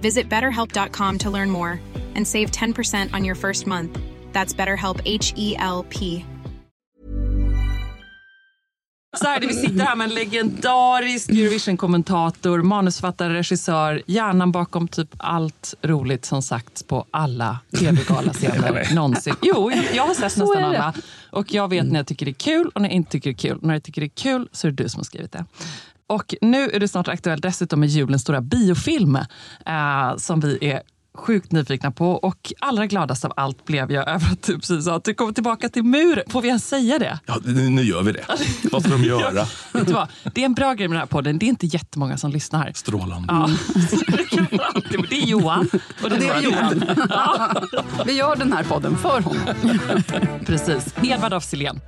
Visit betterhelp.com to learn more and save 10% on your first month. That's BetterHelp H E L P. Så här, vi sitter här med en legendarisk Eurovision-kommentator, manusfattare, regissör, hjärnan bakom typ allt roligt som sagts på alla tv-galascener någonsin. Jo, jag, har sett nästan alla. Och jag vet när jag tycker det är kul och när jag inte tycker det är kul. När jag tycker det är kul så är det du som har skrivit det. Och nu är det snart aktuellt dessutom med julens stora biofilm eh, som vi är sjukt nyfikna på. Och allra gladast av allt blev jag över att du precis sa att du kommer tillbaka till muren. Får vi ens säga det? Ja, nu nu gör vi det. Vad ska de göra? Vet du vad? Det är en bra grej med den här podden. Det är inte jättemånga som lyssnar. Strålande. Ja. Det är Johan. Och Det är Johan. Ja, Vi gör den här podden för honom. precis. Edvard af Sillén.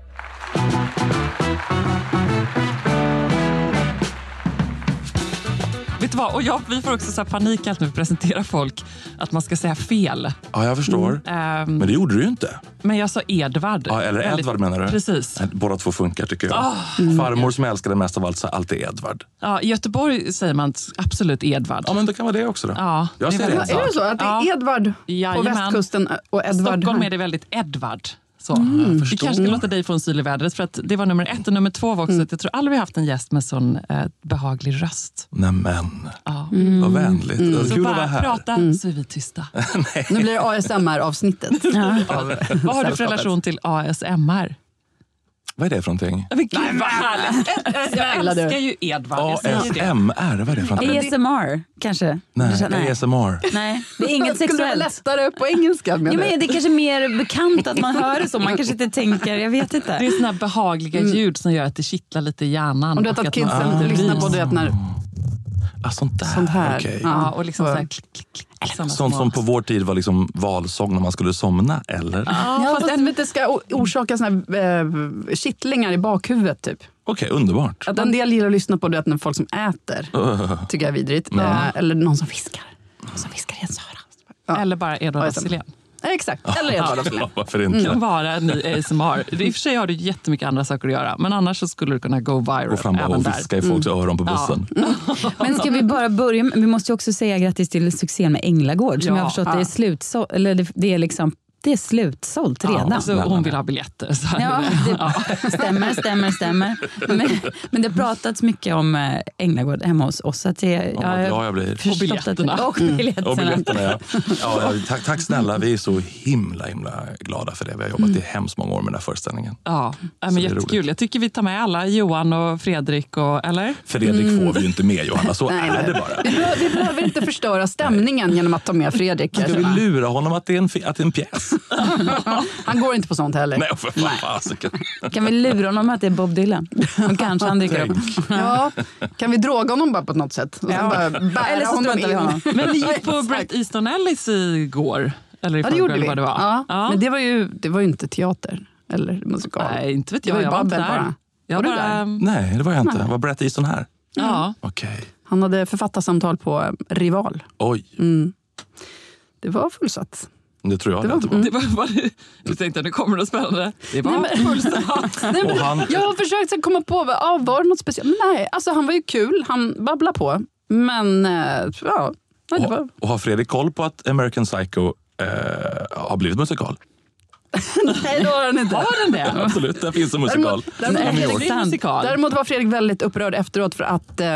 Vet du vad? Och jag, vi får också så här panik när vi presenterar folk. Att man ska säga fel. Ja, jag förstår. Ehm, Men det gjorde du ju inte. men jag sa Edvard. Ja, eller Väldigt- Edvard menar du? Precis. Båda två funkar tycker jag. Ah. Farmor som jag älskade mest av allt sa alltid Edvard. Ja, I Göteborg säger man absolut Edvard. Ja, men det kan vara det också då. Ja, jag det är säger Edvard. Är det så att det är Ja. Edvard på Jajamän. västkusten och Edvard Stockholm här? är det väldigt Edvard. Så. Jag Vi kanske ska låta dig få en syl i vädret. För att det var nummer ett. Och nummer två var också att jag tror aldrig vi haft en gäst med sån eh, behaglig röst. Nämen, Ja. vad vänligt. Så Kul att vara bara här. prata så är vi tysta. Nu blir det ASMR-avsnittet. Vad har du för relation till ASMR? Vad är det för någonting? Men gud vad härligt! Jag älskar ju Edvard. Det. ASMR, vad är det för någonting? ASMR kanske? Nej, Nej. ASMR. Nej, det är inget Skulle det vara sexuellt. lättare på engelska? Ja, menar men du? det är kanske mer bekant att man hör det så. Man kanske inte tänker, jag vet Det inte. är såna här behagliga ljud som gör att det kittlar lite i hjärnan. Om du vet att man kidsen lyssnar på vet, när, Ah, sånt där. sånt här. Okej. Ja, och liksom så här klick, klick, klick. Såna Sånt som på vår tid var liksom valsång när man skulle somna, eller? Ja, fast den det ska orsaka såna här, eh, kittlingar i bakhuvudet. Typ. Okej, underbart. Att en del gillar att lyssna på du vet, när folk som äter. tycker jag är vidrigt. Eh, eller någon som viskar. Någon som viskar i ens öra. Ja. Eller bara Edvard af Exakt. Eller Sillén. Varför inte? Kan vara en ny ASMR. I och för sig har du jättemycket andra saker att göra. Men annars så skulle du kunna go viral Gå fram och viska i folks öron på bussen. Men ska vi bara börja med, vi måste ju också säga grattis till succén med Änglagård. Som Ja. jag har förstått det är, slutsålt, eller det, det är, liksom, det är slutsålt redan. Alltså, hon vill ha biljetter. Så Ja, är det. stämmer, stämmer, stämmer. Men, men det har pratats mycket om äh, Änglagård hemma hos oss. Att det, Ja, glad jag blir. förstått biljetterna. Att, och biljetterna. Och biljetterna, ja. ja, ja tack, tack snälla. Vi är så himla, himla glada för det. Vi har jobbat i hemskt många år med den här föreställningen. Ja, ja Så men jättekul. Jag tycker vi tar med alla. Johan och Fredrik, och, eller? Fredrik får vi ju inte med Johanna, så Nej, är det bara. Vi, behöver, vi behöver inte förstöra stämningen genom att ta med Fredrik. Ska jag vi lura honom att det är en, att det är en pjäs? Han går inte på sånt heller. Nej, för fan, fasiken. Kan vi lura honom att det är Bob Dylan? Och kanske han dyker upp. Ja, kan vi droga honom bara på något sätt? Och sen Ja. bara bära Eller så honom struntar vi in. honom. Men ni gick på. Bret Easton Ellis igår. Eller i Ja, det gjorde vi. det var. Ja. Ja. Men det var, ju, det var ju inte teater eller musikal. Nej, inte vet Det jag. var ju jag var inte babbel där. bara. Jag Var du bara, där? Nej, det var jag inte. Var Brett Easton här? Ja. Okej. Han hade författarsamtal på Rival. Oj. Det var fullsatt. Det tror jag Det det, var- att det var. Det var, var det, du tänkte att nu kommer det spännande. Det var. Nej, men Och han- Jag har försökt komma på, ah, var det något speciellt? Men nej, alltså han var ju kul, han babblade på. Men eh, ja, nej, det var... Och, har Fredrik koll på att American Psycho eh, har blivit musikal? Nej, det har han inte. Var den det? Absolut, där finns en musikal. Däremot- musikal. Däremot var Fredrik väldigt upprörd efteråt för att eh,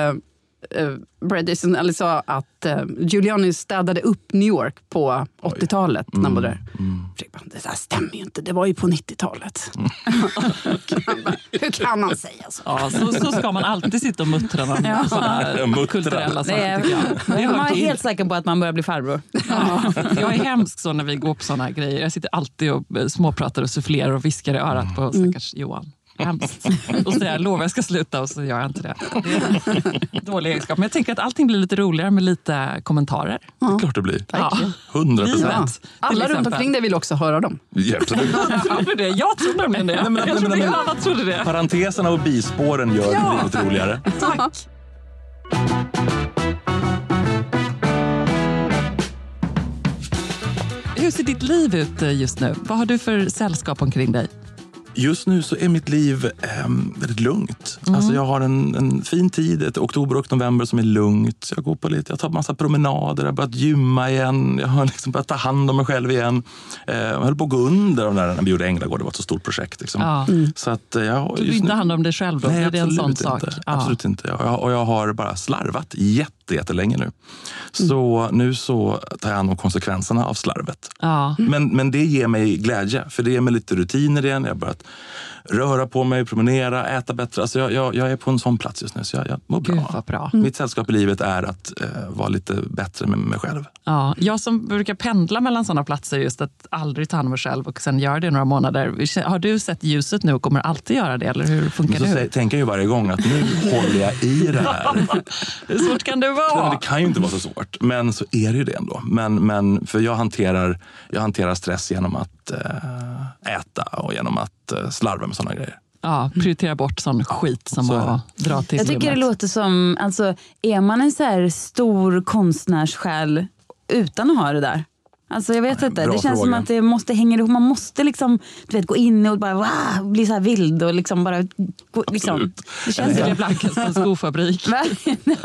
eh, Brad Ellis sa att eh, Giuliani städade upp New York på 80-talet när han var där. Bara, det där stämmer ju inte, det var ju på 90-talet. Han bara, Hur kan han säga så? Ja, så, så ska man alltid sitta och muttra om Ja. sådana kulturella saker. man är till. helt säker på att man börjar bli farbror. Ja, jag är hemsk så när vi går på såna grejer. Jag sitter alltid och eh, småpratar och sufflerar och viskar i örat på stackars Johan. Hemskt. Och så jag lovar jag ska sluta och så gör jag inte det. Det dålig egenskap. Men jag tänker att allting blir lite roligare med lite kommentarer. Det är klart det blir. Ja. 100 Livet. procent. Alla runt omkring dig vill också höra dem. Ja, absolut. Tror du det? Jag tror nämligen det. Nej, men- jag nej, tror men- annan trodde det. Parenteserna och bispåren gör Ja. livet roligare. Tack. Hur ser ditt liv ut just nu? Vad har du för sällskap omkring dig? Just nu så är mitt liv ehm, väldigt lugnt. Alltså jag har en, en fin tid, ett oktober och november som är lugnt. Jag, går på lite, jag tar massa promenader, jag har börjat gymma igen. Jag har liksom börjat ta hand om mig själv igen. Eh, jag höll på att gå under när, när vi gjorde Änglagård. Det var ett så stort projekt. Liksom. Ja. Så att, eh, jag, Du just inte hand om dig själv då? Nej, Blir det en absolut sån inte. sak? Ja. Absolut inte. Och jag, och jag har bara slarvat jätte, jättelänge nu. Så nu så tar jag hand om konsekvenserna av slarvet. Ja. Men, men det ger mig glädje, för det ger mig lite rutiner igen. Jag har börjat röra på mig, promenera, äta bättre. Alltså jag, jag, jag är på en sån plats just nu, så jag, jag mår Gud bra. bra. Mitt sällskap i livet är att eh, vara lite bättre med mig själv. Ja, jag som brukar pendla mellan sådana platser, just att aldrig ta hand om mig själv och sen göra det i några månader. Har du sett ljuset nu och kommer alltid göra det? Eller hur funkar Men så det? tänker jag ju varje gång att nu håller jag i det här. Hur svårt kan det vara? det kan ju inte vara så svårt, men så är det ju det ändå. Men, men för jag hanterar, jag hanterar stress genom att eh, äta och genom att eh, slarva med sådana grejer. Ja, prioritera bort sån skit som Så är det. att dra till Jag tycker det låter som, alltså, är man en så här stor konstnärssjäl utan att ha det där? Alltså jag vet Ja, inte, det känns som fråga. att det måste hänga ihop. Man måste liksom, du vet, gå in och bara wow, bli så här vild och liksom bara... Gå, liksom. Det känns på en skofabrik. Ja, nej,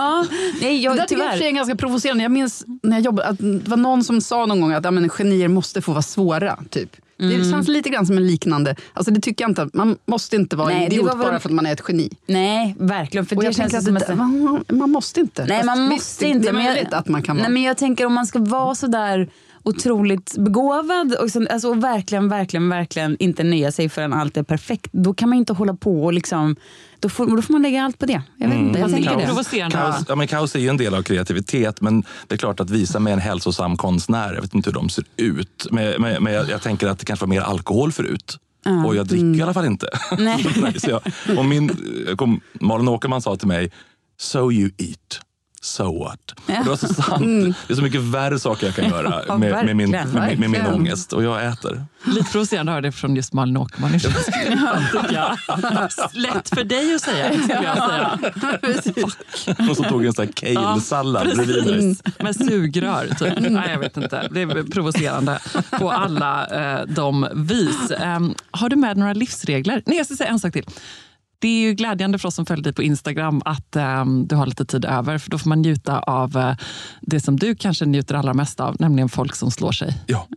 Det jag, sig tyvärr. är ganska provocerande. Jag minns när jag jobbade att det var någon som sa någon gång att ja, men, genier måste få vara svåra. Typ. Det känns lite grann som en liknande. Alltså, det tycker jag inte. Man måste inte vara Nej, idiot var bara för att man är ett geni. Nej, verkligen. För Och det jag känns som att det, man, man måste inte. Nej, Fast man måste inte. Det är jag- möjligt att man kan vara. Nej, men jag tänker om man ska vara så där otroligt begåvad och, sen, alltså, och verkligen, verkligen, verkligen inte nöja sig förrän allt är perfekt. Då kan man inte hålla på och liksom... Då får, då får man lägga allt på det. Jag vet inte, jag tänker det. provocerande. Kaos, ja, men kaos är ju en del av kreativitet, men det är klart att visa med en hälsosam konstnär, jag vet inte hur de ser ut, men, men, men jag, jag tänker att det kanske var mer alkohol förut. Och jag dricker i alla fall inte. Nej. Nej, så jag, och min, kom, Malin Åkerman sa till mig, so you eat. So what? Det var så sant. Det är så mycket värre saker jag kan göra Ja, med, med, min, med, med min ångest. Och jag äter. Lite provocerande att höra det från just Malin Åkerman. Lätt för dig att säga, skulle jag säga. Och så tog en sån här kale-sallad bredvid mig. Med sugrör. Typ. Nej, jag vet inte. Det är provocerande på alla eh, de vis. Em, har du med några livsregler? Nej, jag ska säga en sak till. Det är ju glädjande för oss som följer dig på Instagram att em, du har lite tid över. För Då får man njuta av eh, det som du kanske njuter allra mest av, nämligen folk som slår sig. Ja.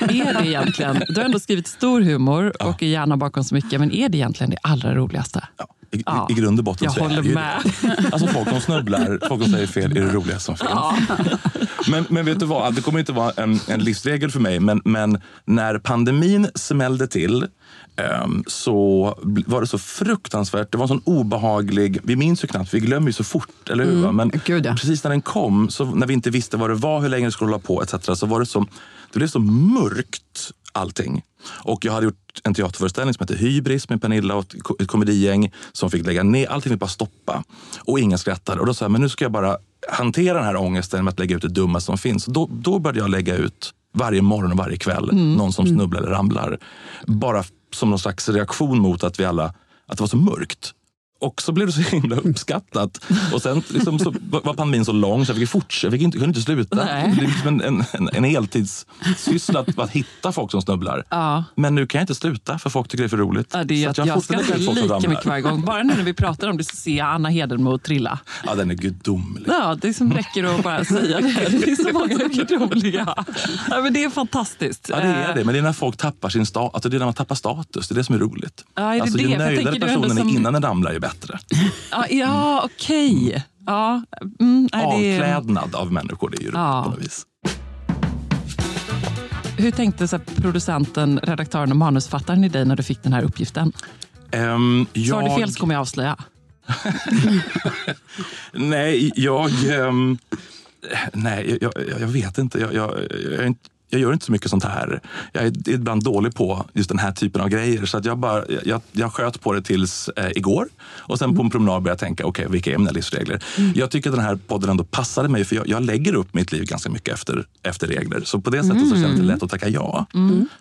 Är det egentligen, du har ändå skrivit stor humor och är gärna bakom så mycket, men är det egentligen det allra roligaste? Ja, i, Ja. I grund och botten Jag så är håller det ju med. det. Alltså folk som snubblar, folk som säger fel är det roligaste som finns. Men, men vet du vad, det kommer inte vara en, en livsregel för mig, men, men när pandemin smällde till ehm, så bl- var det så fruktansvärt. Det var en sån obehaglig... Vi minns ju knappt, vi glömmer ju så fort, eller hur? va? Men Gud, ja. precis när den kom, så när vi inte visste vad det var, hur länge det skulle hålla på etc. så var det så, det blev så mörkt allting. Och jag hade gjort en teaterföreställning som hette Hybris med Pernilla och ett ko- ett komedigäng som fick lägga ner. Allting fick bara stoppa. Och ingen skrattade. Och då sa jag, men nu ska jag bara hantera den här ångesten med att lägga ut det dummaste som finns. Då, då började jag lägga ut varje morgon och varje kväll någon som snubblar eller ramlar. Bara som någon slags reaktion mot att vi alla, att det var så mörkt och så blev det så himla uppskattat. Och sen liksom, så var pandemin så lång så jag fick fortsätta. Jag, fick inte, jag kunde inte sluta. Nej. Det är liksom en, en, en, en heltidssyssla att, att hitta folk som snubblar. Ja. Men nu kan jag inte sluta för folk tycker det är för roligt. Ja, det är Så att jag, fortfarande skrattar lika mycket varje gång. Bara nu när vi pratar om det så ser jag Anna Hedenmo trilla. Ja, den är gudomlig. Ja, det som räcker att bara säga det. Det är så många gudomliga. Ja, men det är fantastiskt. Ja, det är det. Men det är när folk tappar sin status. Alltså, det är när man tappar status. Det är det som är roligt. Ja, är det alltså, det? ju jag nöjdare personen är som- innan den ramlar, ju bättre. Ja, ja okej. Ja, mm, det. Avklädnad av människor, det är ju Ja. på något vis. Hur tänkte så producenten, redaktören och manusfattaren i dig när du fick den här uppgiften? Um, Svarar jag... du fel så kommer jag avslöja. Nej, jag... ehm, nej, jag, jag, jag vet inte. Jag, jag, jag, är inte- jag gör inte så mycket sånt här. Jag är ibland dålig på just den här typen av grejer. Så att jag, bara, jag, jag sköt på det tills eh, igår. Och sen på en promenad började jag tänka, okej, vilka är mina livsregler? Jag tycker att den här podden ändå passade mig, för jag, jag lägger upp mitt liv ganska mycket efter, efter regler. Så på det sättet så känns det lätt att tacka ja.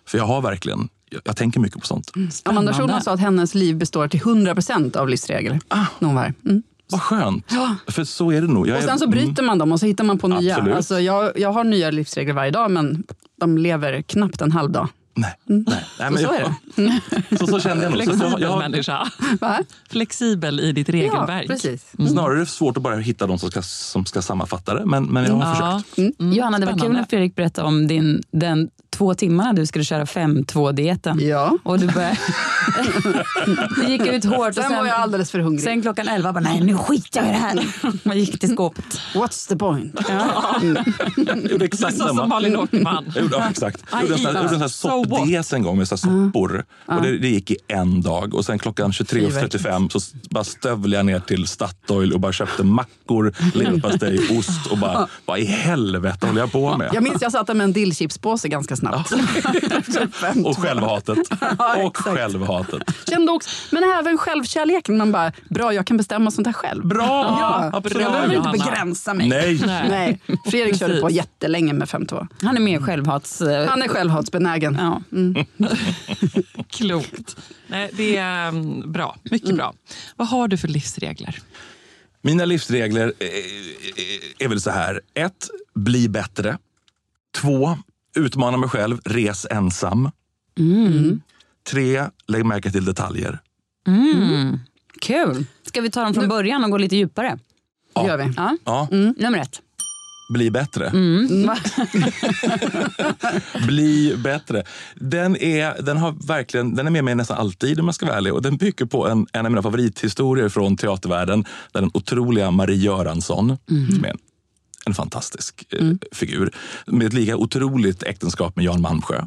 För jag har verkligen, jag, jag tänker mycket på sånt. Amanda Schulman sa att hennes liv består till 100% av livsregler. Ah. När hon var här. Mm. Vad skönt! För så är det nog. Jag Och är- sen så mm. bryter man dem och så hittar man på nya. Absolut. Alltså jag, jag har nya livsregler varje dag men de lever knappt en halv dag. Nej, nej. nej Så så är det. Så, så kände jag nog. Så Flexibel jag, jag, människa. Va? Flexibel i ditt Ja, regelverk. precis. Snarare svårt att bara hitta de som ska, som ska sammanfatta det, men, men jag har Ja. försökt. Mm, Johanna, det var kul när Fredrik berättade om din, den två timmarna du skulle köra 5-2-dieten. Ja. Och du började... du gick ut hårt och Sen sen, var jag alldeles för hungrig. sen klockan 11 bara, nej nu skiter jag i det här. Man gick till skåpet. What's the point? Jag gjorde exakt Så som samma. Malin Åkerman. Jag gjorde, ja, exakt. Jag gjorde en sån här, jag gjorde en sån här So en gång med så här soppor. Och det, det gick i en dag. Och sen klockan 23.35 så bara stövlade jag ner till Statoil och bara köpte mackor, leverpastej, ost och bara, vad i helvete håller jag på med? Jag minns jag satt med en dillchipspåse ganska snabbt. Och självhatet. Och självhatet. Kände också, men även självkärleken. Man bara, bra jag kan bestämma sånt här själv. Bra! Ja, Absolut. jag behöver inte begränsa mig. Nej. Nej. Fredrik körde på jättelänge med 5-2. Han är mer självhats... eh, Han är självhatsbenägen. Ja. Klokt. Nej, det är mm, bra. Mycket bra. Vad har du för livsregler? Mina livsregler eh, är väl så här. Ett, bli bättre. Två, utmana mig själv, res ensam. Tre, lägg märke till detaljer. Kul! Ska vi ta dem från början och gå lite djupare? Det gör vi. Ja. Ja, Nummer ett. bli bättre. bli bättre. Den är, den, har verkligen, den är med mig nästan alltid om jag ska vara ärlig. Och den bygger på en, en av mina favorithistorier från teatervärlden. Där den otroliga Marie Göransson, som är en, en fantastisk eh, figur, med ett lika otroligt äktenskap med Jan Malmsjö.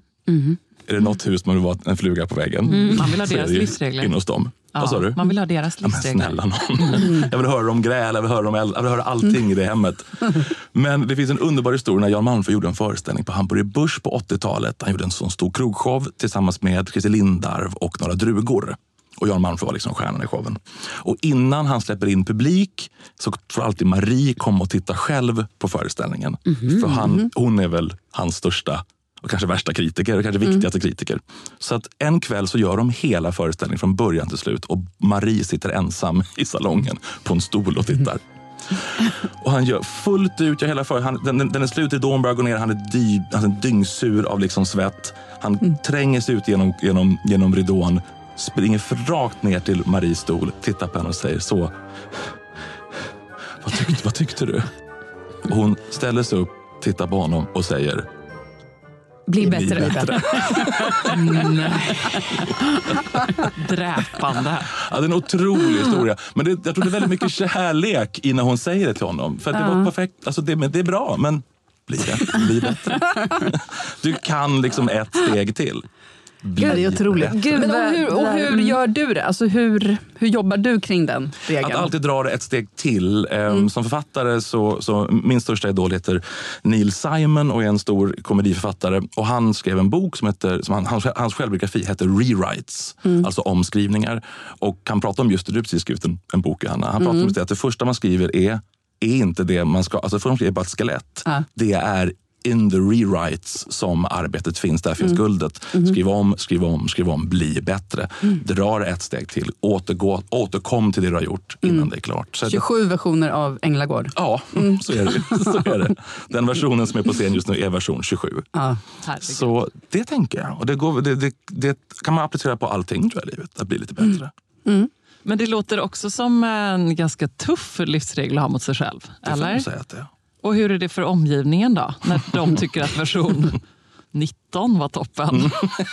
Är det något hus man vill vara en fluga på väggen? Man vill ha deras livsregler. In hos dem. Ja, Vad sa du? Man vill ha deras Ja, men livsregler. snälla någon. Jag vill höra om gräl, jag vill höra eld, jag vill höra allting i det hemmet. Men det finns en underbar historia när Jan Malmsjö gjorde en föreställning på Hamburger Börs på 80-talet. Han gjorde en sån stor krogshow tillsammans med Christer Lindarw och några drugor. Och Jan Malmsjö var liksom stjärnan i showen. Och innan han släpper in publik så får alltid Marie komma och titta själv på föreställningen. För han, hon är väl hans största och kanske värsta kritiker, och kanske viktigaste kritiker. Så att en kväll så gör de hela föreställningen från början till slut och Marie sitter ensam i salongen på en stol och tittar. Och han gör fullt ut, gör hela för, han, den, den är slut, ridån börjar gå ner, han är, dy, han är dyngsur av liksom svett. Han tränger sig ut genom, genom, genom ridån, springer rakt ner till Maries stol, tittar på henne och säger så. Vad tyckte, vad tyckte du? Och hon ställer sig upp, tittar på honom och säger Bli "Bli bättre. Dräpande. Ja, det är en otrolig historia. Men det, jag tror det är väldigt mycket kärlek i när hon säger det till honom. För det var perfekt. Alltså det, men det är bra, men bli bättre. Bli bättre. Du kan liksom ett steg till. Bli Det är otroligt. Gud, Men och hur, och hur gör du det? Alltså hur, hur jobbar du kring den regeln? Att alltid dra det ett steg till. Ehm, Som författare så, så min största idol heter Neil Simon och är en stor komediförfattare. Och han skrev en bok som heter, som han, hans, hans självbiografi heter Rewrites, alltså omskrivningar. Och han pratar om just det, du precis skrivit en, en bok Johanna. Han pratar om just det, att det första man skriver är, är inte det man ska, alltså det första man skriver är bara ett skelett. Ja. Det är in the rewrites som arbetet finns. Där finns guldet. Skriv om, skriv om, skriv om, bli bättre. Dra det ett steg till. Återgå, återkom till det du har gjort innan det är klart. Så att- 27 versioner av Änglagård. Ja, så är, det. så är det. Den versionen som är på scen just nu är version 27. Ja. Så det tänker jag. Och det, går, det, det, det kan man applicera på allting tror jag, i livet. Att bli lite bättre. Men det låter också som en ganska tuff livsregel att ha mot sig själv. Det får man eller? säga att det är. Och hur är det för omgivningen då? När de tycker att version 19 var toppen.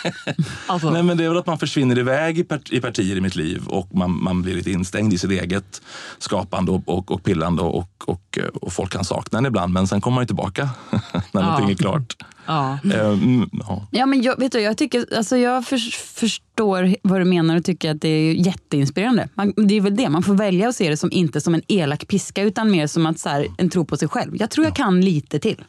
alltså, Nej, men det är väl att man försvinner iväg i, part, i partier i mitt liv och man, man blir lite instängd i sitt eget skapande och, och, och pillande och, och, och folk kan sakna en ibland men sen kommer man ju tillbaka när någonting är klart. ja. Ehm, ja. Ja, men jag, vet du, jag, tycker, alltså jag för, förstår vad du menar och tycker att det är jätteinspirerande. Man, det är väl det, man får välja att se det som inte som en elak piska utan mer som att, så här, en tro på sig själv. Jag tror jag kan lite till.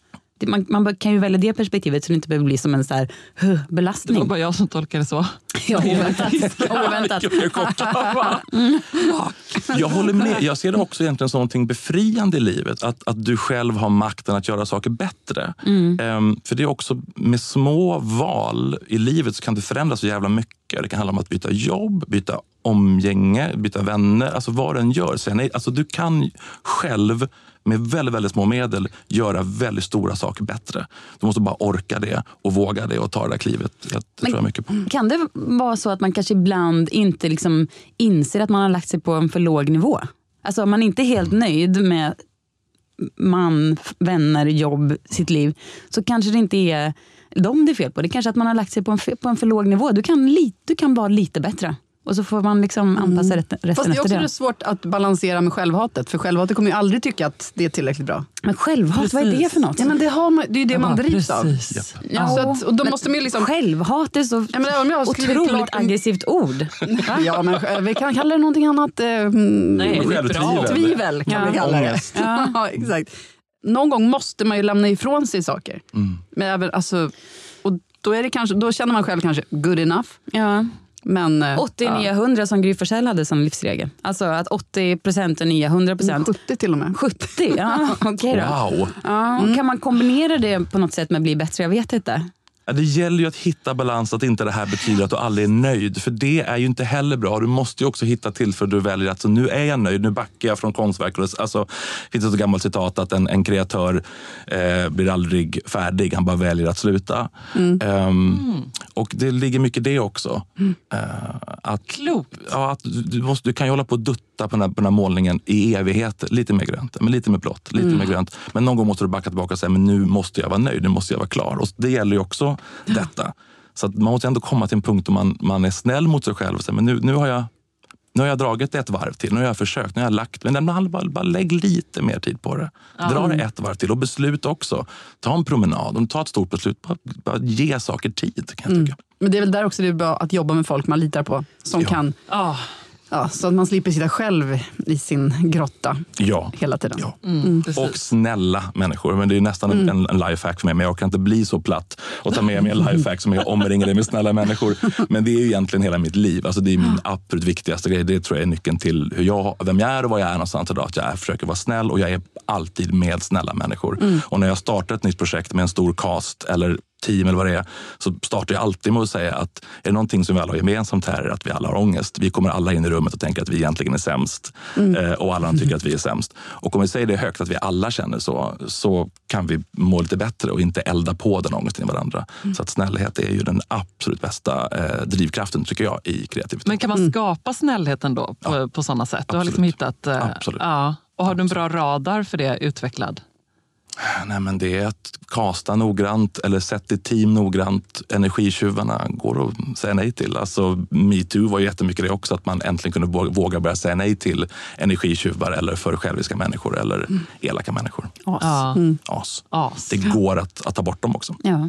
Man, man kan ju välja det perspektivet så det inte behöver bli som en så här, huh, Det var belastning. bara jag som tolkade det så. Ja, oväntat. oväntat. Jag kort. Jag håller med. Jag ser det också egentligen som någonting befriande i livet. Att, att du själv har makten att göra saker bättre. Ehm, för det är också med små val i livet så kan det förändras så jävla mycket. Det kan handla om att byta jobb, byta omgänge, byta vänner. Alltså vad den gör. Säga nej. Alltså du kan själv med väldigt, väldigt små medel göra väldigt stora saker bättre. Du måste bara orka det och våga det och ta det där klivet. Det, det tror jag mycket på. Kan det vara så att man kanske ibland inte liksom inser att man har lagt sig på en för låg nivå? Alltså om man inte är helt nöjd med man, vänner, jobb, sitt liv så kanske det inte är dem det är fel på. Det är kanske att man har lagt sig på en, på en för låg nivå. Du kan, li, du kan vara lite bättre. Och så får man liksom anpassa rätt, resten Fast det är efter också det. det svårt att balansera med självhatet. För självhatet kommer ju aldrig tycka att det är tillräckligt bra. Men självhat, vad är det för något? Ja, men det, har man, det är ju det man Ja, drivs av. precis. Ja, så att, och då men måste man ju liksom... Självhat är så Ja, men om jag otroligt klart en- aggressivt ord. Ja, men vi kan kalla det någonting annat. Eh, mm, Nej, det Självtvivel. Tvivel kan Ja. vi kalla det. Ja. exakt. Någon gång måste man ju lämna ifrån sig saker. Men även, alltså, och då, är det kanske, då känner man själv kanske good enough. Ja. Men, eh, 80 ja. nya 100 som Gry Forssell hade som livsregel. Alltså att 80 procent är nya 100 procent. 70 till och med. 70, ja okej då. Wow! Ja, Kan man kombinera det på något sätt med att bli bättre? Jag vet inte. Ja, Det gäller ju att hitta balans, att inte det här betyder att du aldrig är nöjd. För det är ju inte heller bra. Du måste ju också hitta tillfälle där du väljer att så nu är jag nöjd, nu backar jag från konstverk. Alltså, det finns ett gammalt citat att en, en kreatör eh, blir aldrig färdig, han bara väljer att sluta. Ehm, Och det ligger mycket i det också. Eh, att, Klokt. Ja, att du, du, måste, du kan ju hålla på och dutta på den, här, på den här målningen i evigheter. Lite mer grönt, men lite mer blått, lite mer grönt. Men någon gång måste du backa tillbaka och säga, men nu måste jag vara nöjd, nu måste jag vara klar. Och det gäller ju också detta. Så att man måste ändå komma till en punkt då man, man är snäll mot sig själv och säger, men nu, nu har jag nu har jag dragit ett varv till, nu har jag försökt, nu har jag lagt, men bara, bara, bara lägg lite mer tid på det. Dra det ett varv till och beslut också. Ta en promenad, om du tar ett stort beslut, bara, bara ge saker tid kan jag tycka. Men det är väl där också det är bra att jobba med folk man litar på. Som Ja. kan, Ah, ja, så att man slipper sitta själv i sin grotta Ja. hela tiden. Ja. precis. Och snälla människor. Men det är nästan en, en lifehack för mig. Men jag kan inte bli så platt och ta med mig en lifehack som jag omringar det med snälla människor. Men det är ju egentligen hela mitt liv. Alltså det är min absolut viktigaste grej. Det tror jag är nyckeln till hur jag, vem jag är och var jag är någonstans idag. Att jag försöker vara snäll och jag är alltid med snälla människor. Och när jag startar ett nytt projekt med en stor cast eller team eller vad det är, så startar jag alltid med att säga att är det någonting som vi alla har gemensamt här är att vi alla har ångest. Vi kommer alla in i rummet och tänker att vi egentligen är sämst eh, och alla tycker att vi är sämst. Och om vi säger det högt, att vi alla känner så, så kan vi må lite bättre och inte elda på den ångesten i varandra. Så att snällhet är ju den absolut bästa eh, drivkraften tycker jag i kreativitet. Men kan man skapa snällheten då på, på sådana sätt? Du har liksom absolut. hittat... eh, Absolut. Ja. Och har du en bra radar för det utvecklad? Nej, men det är att kasta noggrant eller sätt ditt team noggrant. Energitjuvarna går att säga nej till. Alltså, metoo var jättemycket det också, att man äntligen kunde vå- våga börja säga nej till energitjuvar eller för själviska människor eller elaka människor. As. Ja. As. As. Det går att, att ta bort dem också. Ja.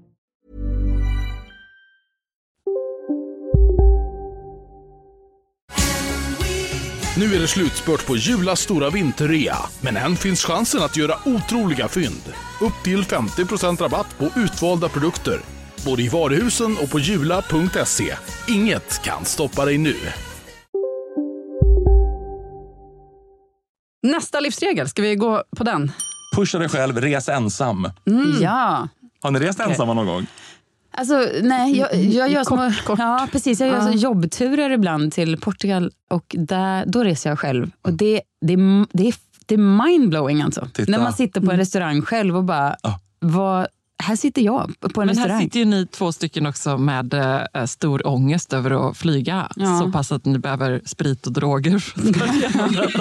Nu är det slutspurt på Julas stora vinterrea, men än finns chansen att göra otroliga fynd. Upp till 50% rabatt på utvalda produkter. Både i varuhusen och på jula.se. Inget kan stoppa dig nu. Nästa livsregel, ska vi gå på den? Pusha dig själv, res ensam. Ja. Har ni rest ensamma någon gång? Alltså, nej, jag, jag gör små, Kort, kort. Ja, precis. Jag gör Ja. så jobbturer ibland till Portugal och där, då reser jag själv. Och det, det, är- det, är, det är mindblowing alltså. Titta. När man sitter på en restaurang själv och bara, Ja. vad, här sitter jag på en Men här restaurang. sitter ju ni två stycken också med eh, stor ångest över att flyga. Ja. Så pass att ni behöver sprit och droger för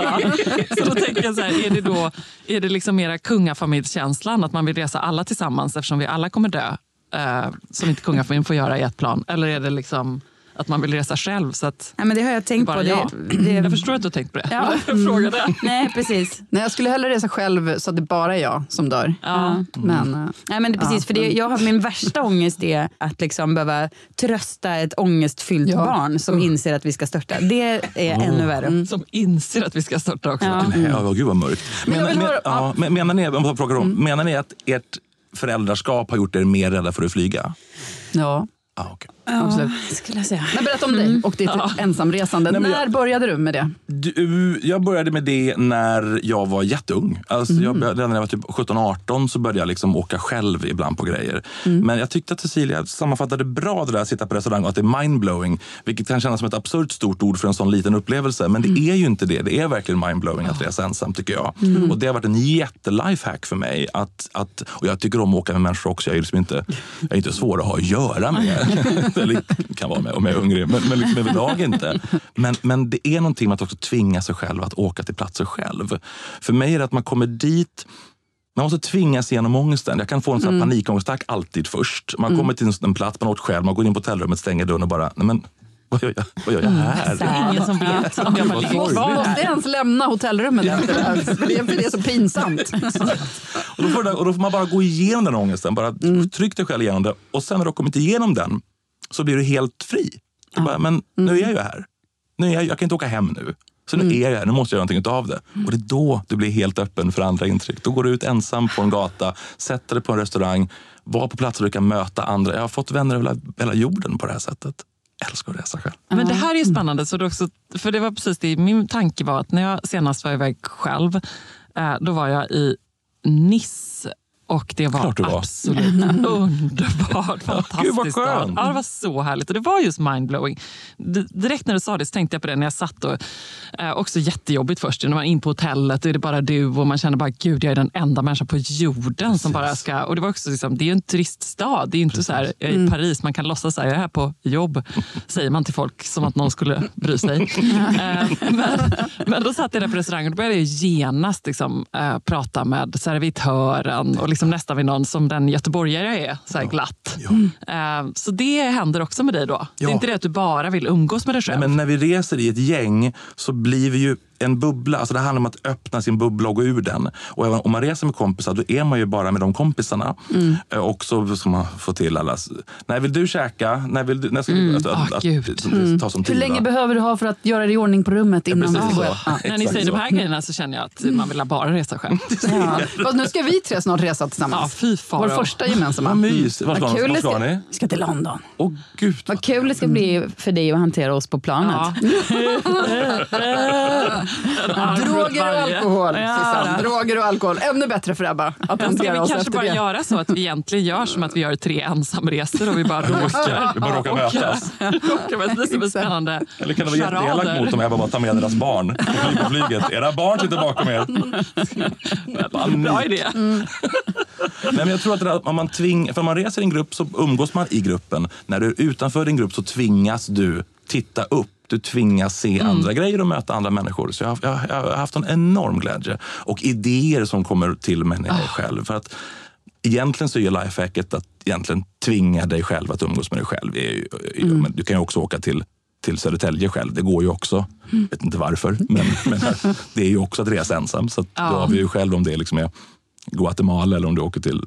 att. Så då tänker jag så här, är det då är det liksom mera kungafamiljskänslan? Att man vill resa alla tillsammans eftersom vi alla kommer dö. Eh, som inte kungafamiljen får göra i ett plan. Eller är det liksom att man vill resa själv? Så att, Nej, men det har jag tänkt Bara på. Det, jag. det, jag förstår att du har tänkt på det. Ja. Jag frågade. Nej, precis. Nej, jag skulle hellre resa själv så att det bara är jag som dör. Ja. Men, Nej, men det, precis, Ja, för det, jag har, min värsta ångest är att liksom behöva trösta ett ångestfyllt Ja. barn som inser att vi ska störta. Det är ännu värre. Som inser att vi ska starta också. Ja. Nej, ja, gud vad mörkt. Men men, höra- ja, men, menar, ni, om jag frågar om, menar ni att ert föräldraskap har gjort er mer rädda för att flyga? ja, Ah, okay. absolut. skulle jag säga. Men berätta om dig och ditt ensamresande. Nej, men När jag- började du med det? Du, jag började med det när jag var jätteung. Alltså jag började, redan när jag var typ 17-18 så började jag liksom åka själv ibland på grejer. Men jag tyckte att Cecilia sammanfattade bra det där att sitta på restaurang och att det är mindblowing. Vilket kan kännas som ett absurt stort ord för en sån liten upplevelse. Men det är ju inte det. Det är verkligen mindblowing att resa ensam tycker jag. Och det har varit en jättelifehack för mig. Att, att, och jag tycker om att åka med människor också. Jag är, liksom inte, jag är inte svår att ha att göra med. Eller kan vara med om jag är hungrig, men, men liksom överlag inte. Men, men det är någonting med att också tvinga sig själv att åka till platser själv. För mig är det att man kommer dit man måste tvingas igenom ångesten. Jag kan få en sån här panikångestattack alltid först. Man kommer till en plats, man åkt själv, man går in på hotellrummet, stänger dörren och bara, nej men vad gör jag, vad gör jag här? Det är ingen som vet om jag bara ligger kvar. Måste ens lämna hotellrummet efter det här? För det är, för det är så pinsamt. Och då, får det, och då får man bara gå igenom den ångesten. Bara Tryck dig själv igenom det. Och sen när du har kommit igenom den så blir du helt fri. Du bara, men nu är jag ju här. Nu är jag, jag kan inte åka hem nu. Så nu är jag här, nu måste jag göra någonting av det. Och det är då du blir helt öppen för andra intryck. Då går du ut ensam på en gata, sätter dig på en restaurang, var på platser där du kan möta andra. Jag har fått vänner över hela, hela jorden på det här sättet. Älskar att resa själv. Men det här är ju spännande. Så det också, för det var precis det min tanke var att när jag senast var iväg själv, eh, då var jag i Nice. Och det var, du var. absolut underbart. Fantastiskt. Gud, vad stad. skönt. Ja, det var så härligt. Och det var just mindblowing. Direkt när du sa det så tänkte jag på det när jag satt. Och, eh, också jättejobbigt först. När man är in på hotellet och är det bara du och man känner bara gud jag är den enda människan på jorden som bara ska... Och det var också liksom, det är ju en turiststad. Det är inte så här, är i Paris, man kan låtsas att jag är här på jobb. Säger man till folk som att någon skulle bry sig. Eh, men, men då satt jag där på restaurangen och då började jag genast liksom, eh, prata med servitören och liksom liksom nästan vid någon som den göteborgare jag är, så här glatt. Eh, Så det händer också med dig då? Det är Ja. inte det att du bara vill umgås med dig själv? Nej, men när vi reser i ett gäng så blir vi ju en bubbla. Alltså det handlar om att öppna sin bubbla och gå ur den. Och om man reser med kompisar, då är man ju bara med de kompisarna. Mm. Eh, Och så ska man få till alla... När vill du käka? När vill du... När ska Mm. att, att, Ah, att, att, ta som Hur tid, länge va? behöver du ha för att göra dig i ordning på rummet innan precis du? Ja. När ni säger så. de här grejerna så känner jag att man vill bara resa själv. Ja. Fast nu ska vi tre snart resa Ja, tillsammans. fy faro. Vår första gemensamma. Vad mys. Vad ska, Vad kul vad det ska ska, ni? vi ska till London. Åh gud. Vad kul det ska bli för dig att hantera oss på planet. Ja. Droger och alkohol, Ja. Susanne. Droger och alkohol. Ännu bättre för Ebba att Ska hantera vi oss kanske bara det. göra så att vi egentligen gör som att vi gör tre ensamresor och vi bara råkar, Vi bara råkar mötas. råkar mötas. Det ska bli spännande Eller kan det vara jätteelakt mot dem Ebba bara tar med deras barn på flyg- på flyget? Era barn sitter bakom er. Bra idé. Nej, men jag tror att det där, om man tving, för man reser i en grupp så umgås man i gruppen. När du är utanför din grupp så tvingas du titta upp. Du tvingas se andra grejer och möta andra människor. Så jag, har- jag, har- jag har haft en enorm glädje. Och idéer som kommer till mig när jag är själv. För att egentligen så är lifehacket att egentligen tvinga dig själv att umgås med dig själv. Är ju, men du kan ju också åka till till Södertälje själv. Det går ju också. Jag vet inte varför, men, men det är ju också att resa ensam. Så Ja. då avgör ju själv om det liksom är Guatemala eller om du åker till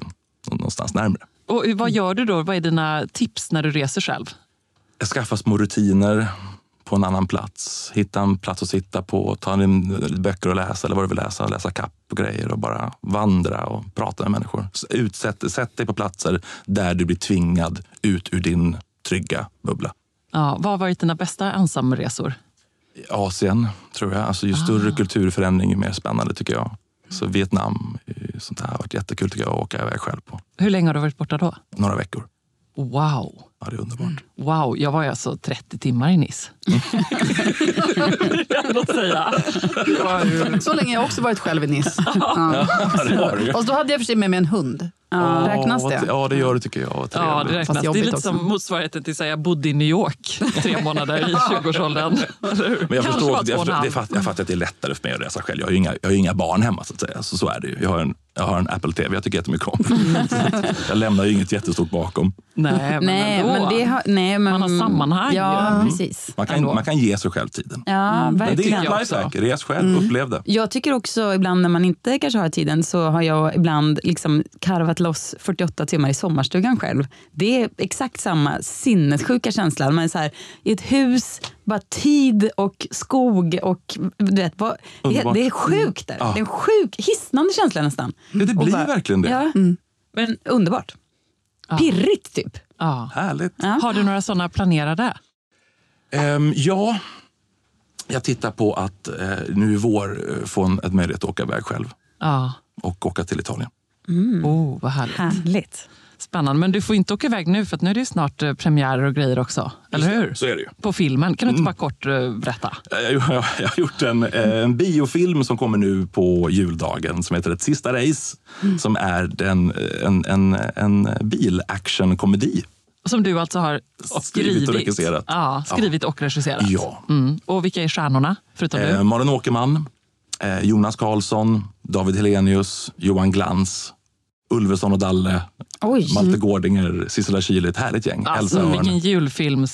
någonstans närmre. Och vad gör du då? Vad är dina tips när du reser själv? Skaffa små rutiner på en annan plats. Hitta en plats att sitta på, ta in böcker och läsa eller vad du vill läsa. Läsa kapp och grejer och bara vandra och prata med människor. Utsätt, sätt dig på platser där du blir tvingad ut ur din trygga bubbla. Ja, vad har varit dina bästa ensamresor? Asien, tror jag. Alltså, ju större kulturförändring, ju mer spännande tycker jag. Så Vietnam, eh, sånt här har varit jättekul tycker jag att åka iväg själv på. Hur länge har du varit borta då? Några veckor. Wow. Ja, det är underbart. Wow, jag var alltså 30 timmar i Nice. Låt säga. Så länge har jag också varit själv i Nice. Ja. det. Fast då hade jag för sig med mig en hund. Räknas Ja, det? vad- Ja, det gör det tycker jag. Ja, det räknas. Det är lite också. som motsvarigheten till att jag bodde i New York tre månader i 20-årsåldern. Men jag förstår, jag, halv. det fattar, jag fattar att det är lättare för mig att resa själv. Jag har ju inga, jag har ju inga barn hemma så att säga. Så, så är det ju. Jag har en, jag har en Apple TV jag tycker jättemycket om. jag lämnar ju inget jättestort bakom. Nej, men Nej, ändå. Men det har, nej, men, Man har sammanhang Ja, ju. precis. Man kan, Ändå. man kan ge sig själv tiden. Ja, Men det är verkligen. ett lifehack. Res själv, upplev det. Jag tycker också ibland när man inte kanske har tiden så har jag ibland liksom karvat loss 48 timmar i sommarstugan själv. Det är exakt samma sinnessjuka känsla. Man är så här, i ett hus, bara tid och skog och du vet, vad, det, det är sjukt där. Ja. Det är en sjuk, hisnande känsla nästan. Det, det blir bara- verkligen det. Ja, men underbart. Pirrigt typ. Ja. Härligt. Ja. Har du några sådana planerade? Ehm, ja, jag tittar på att eh, nu i vår eh, få en, ett möjlighet att åka iväg själv Ja. och åka till Italien. Oh, vad härligt. Härligt. Spännande. Men du får inte åka iväg nu för att nu är det ju snart eh, premiärer och grejer också. Eller hur? Så är det ju. På filmen. Kan du inte bara kort eh, berätta? Jag, jag, jag har gjort en, eh, en biofilm som kommer nu på juldagen som heter Ett sista race. Som är den, eh, en, en, en bil-action-komedi. Som du alltså har skrivit, Skrivit och regisserat. Ja, skrivit och regisserat. Ja. Mm. Och vilka är stjärnorna, förutom Eh, du? Malin Åkerman, eh, Jonas Karlsson, David Helenius, Johan Glans, Ulveson och Dalle, Oj. Malte Gårdinger, Sissela Kyle. Ett härligt gäng. Alltså, Elsa vilken Örn.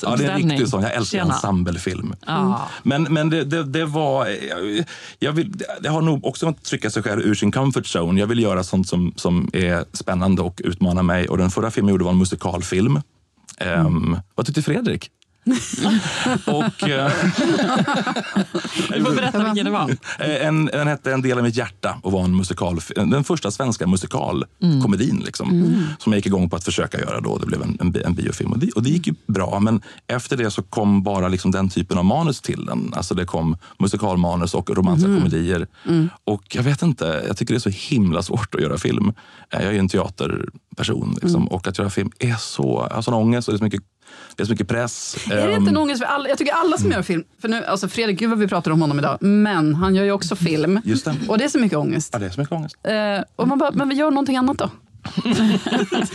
Ja, det är en riktig sån. Jag älskar Tjena. ensemblefilm. Ja. Men, men det, det, det var... Jag, jag vill, det har nog också att trycka sig själv ur sin comfort zone. Jag vill göra sånt som, som är spännande och utmana mig. Och den förra filmen jag gjorde var en musikalfilm. Ehm, vad tyckte Fredrik? och, eh, Du får berätta vilken det var. Eh, En, den hette En del av mitt hjärta och var en musikal, den första svenska musikalkomedin. Liksom, Som jag gick igång på att försöka göra då. Det blev en, en, en biofilm. Och det, och det gick ju bra, men efter det så kom bara liksom den typen av manus till den. Alltså det kom musikalmanus och romantiska komedier. Och jag vet inte, jag tycker det är så himla svårt att göra film. Eh, Jag är ju en teaterperson liksom, och att göra film är så... Jag har sån ångest och det är så mycket, det är så mycket press. Är det Ehm, inte en ångest för alla? Jag tycker alla som gör film, för nu, alltså Fredrik, gud vad vi pratar om honom idag, men han gör ju också film. Just det. Och det är så mycket ångest. Ja, det är så mycket ångest. Eh, och man bara, men vi gör någonting annat då.